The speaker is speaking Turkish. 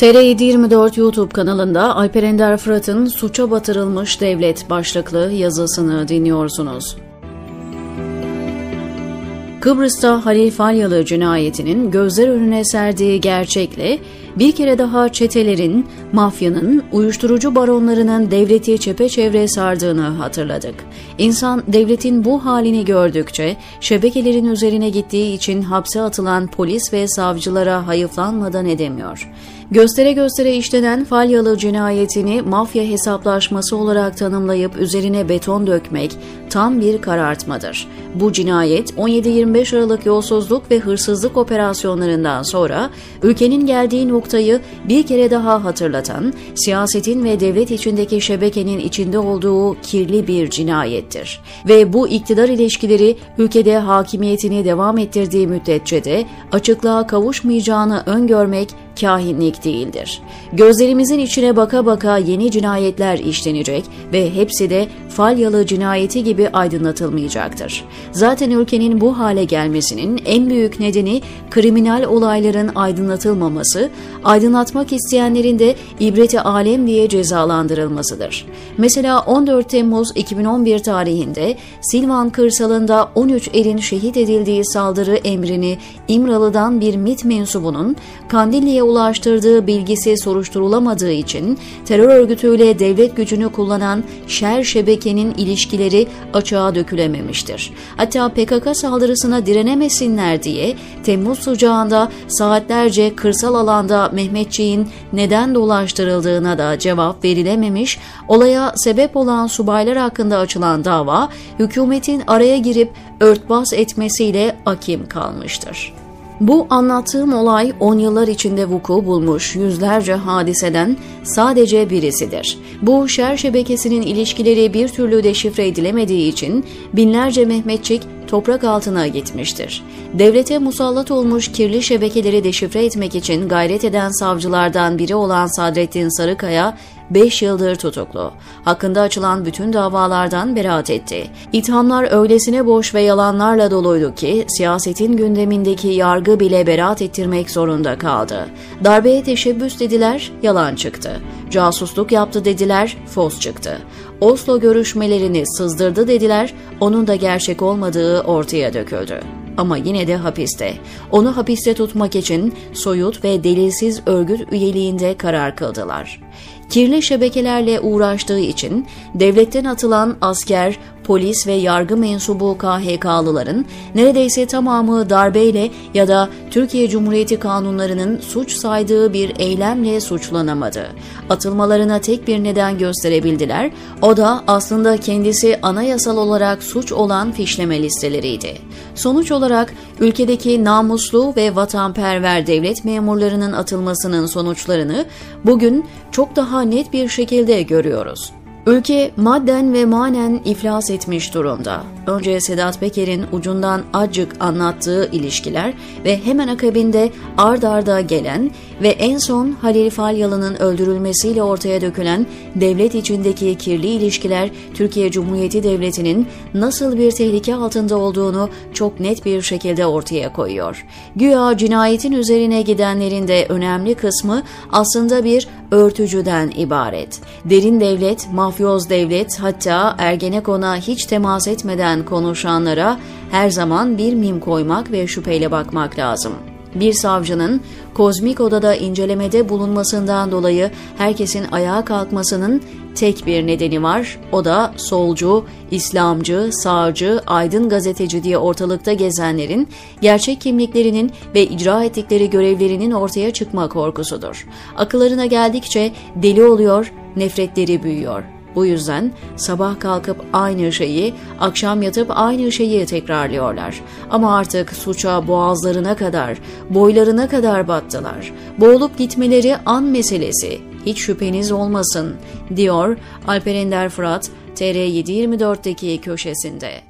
TR724 YouTube kanalında Alper Ender Fırat'ın Suça Batırılmış Devlet başlıklı yazısını dinliyorsunuz. Kıbrıs'ta Halil Falyalı cinayetinin gözler önüne serdiği gerçekle bir kere daha çetelerin, mafyanın, uyuşturucu baronlarının devleti çepeçevre sardığını hatırladık. İnsan devletin bu halini gördükçe şebekelerin üzerine gittiği için hapse atılan polis ve savcılara hayıflanmadan edemiyor. Göstere göstere işlenen Falyalı cinayetini mafya hesaplaşması olarak tanımlayıp üzerine beton dökmek tam bir karartmadır. Bu cinayet 17-25 Aralık yolsuzluk ve hırsızlık operasyonlarından sonra ülkenin geldiği noktayı bir kere daha hatırlatan, siyasetin ve devlet içindeki şebekenin içinde olduğu kirli bir cinayettir. Ve bu iktidar ilişkileri ülkede hakimiyetini devam ettirdiği müddetçe de açıklığa kavuşmayacağını öngörmek kahinlik değildir. Gözlerimizin içine baka baka yeni cinayetler işlenecek ve hepsi de Falyalı cinayeti gibi aydınlatılmayacaktır. Zaten ülkenin bu hale gelmesinin en büyük nedeni kriminal olayların aydınlatılmaması, aydınlatmak isteyenlerin de ibreti alem diye cezalandırılmasıdır. Mesela 14 Temmuz 2011 tarihinde Silvan kırsalında 13 erin şehit edildiği saldırı emrini İmralı'dan bir MIT mensubunun Kandilli'ye ulaştırdığı bilgisi soruşturulamadığı için terör örgütüyle devlet gücünü kullanan şer şebekenin ilişkileri açığa dökülememiştir. Hatta PKK saldırısına direnemesinler diye Temmuz sıcağında saatlerce kırsal alanda Mehmetçiğin neden dolaştırıldığına da cevap verilememiş, olaya sebep olan subaylar hakkında açılan dava hükümetin araya girip örtbas etmesiyle akim kalmıştır. Bu anlattığım olay 10 yıllar içinde vuku bulmuş yüzlerce hadiseden sadece birisidir. Bu şer şebekesinin ilişkileri bir türlü deşifre edilemediği için binlerce Mehmetçik toprak altına gitmiştir. Devlete musallat olmuş kirli şebekeleri deşifre etmek için gayret eden savcılardan biri olan Sadrettin Sarıkaya 5 yıldır tutuklu. Hakkında açılan bütün davalardan beraat etti. İthamlar öylesine boş ve yalanlarla doluydu ki siyasetin gündemindeki yargı bile beraat ettirmek zorunda kaldı. Darbeye teşebbüs dediler, yalan çıktı. Casusluk yaptı dediler, fos çıktı. Oslo görüşmelerini sızdırdı dediler, onun da gerçek olmadığı ortaya döküldü ama yine de hapiste. Onu hapiste tutmak için soyut ve delilsiz örgüt üyeliğinde karar kıldılar. Kirli şebekelerle uğraştığı için devletten atılan asker, polis ve yargı mensubu KHK'lıların neredeyse tamamı darbeyle ya da Türkiye Cumhuriyeti kanunlarının suç saydığı bir eylemle suçlanamadı. Atılmalarına tek bir neden gösterebildiler, o da aslında kendisi anayasal olarak suç olan fişleme listeleriydi. Sonuç olarak ülkedeki namuslu ve vatanperver devlet memurlarının atılmasının sonuçlarını bugün çok daha net bir şekilde görüyoruz. Ülke madden ve manen iflas etmiş durumda. Önce Sedat Peker'in ucundan acık anlattığı ilişkiler ve hemen akabinde ard arda gelen ve en son Halil Falyalı'nın öldürülmesiyle ortaya dökülen devlet içindeki kirli ilişkiler Türkiye Cumhuriyeti Devleti'nin nasıl bir tehlike altında olduğunu çok net bir şekilde ortaya koyuyor. Güya cinayetin üzerine gidenlerin de önemli kısmı aslında bir örtücüden ibaret. Derin devlet, mafyoz devlet hatta Ergenekon'a hiç temas etmeden konuşanlara her zaman bir mim koymak ve şüpheyle bakmak lazım. Bir savcının kozmik odada incelemede bulunmasından dolayı herkesin ayağa kalkmasının tek bir nedeni var. O da solcu, İslamcı, sağcı, aydın gazeteci diye ortalıkta gezenlerin gerçek kimliklerinin ve icra ettikleri görevlerinin ortaya çıkma korkusudur. Akıllarına geldikçe deli oluyor, nefretleri büyüyor. Bu yüzden sabah kalkıp aynı şeyi, akşam yatıp aynı şeyi tekrarlıyorlar. Ama artık suça boğazlarına kadar, boylarına kadar battılar. Boğulup gitmeleri an meselesi. Hiç şüpheniz olmasın, diyor Alper Ender Fırat, TR724'deki köşesinde.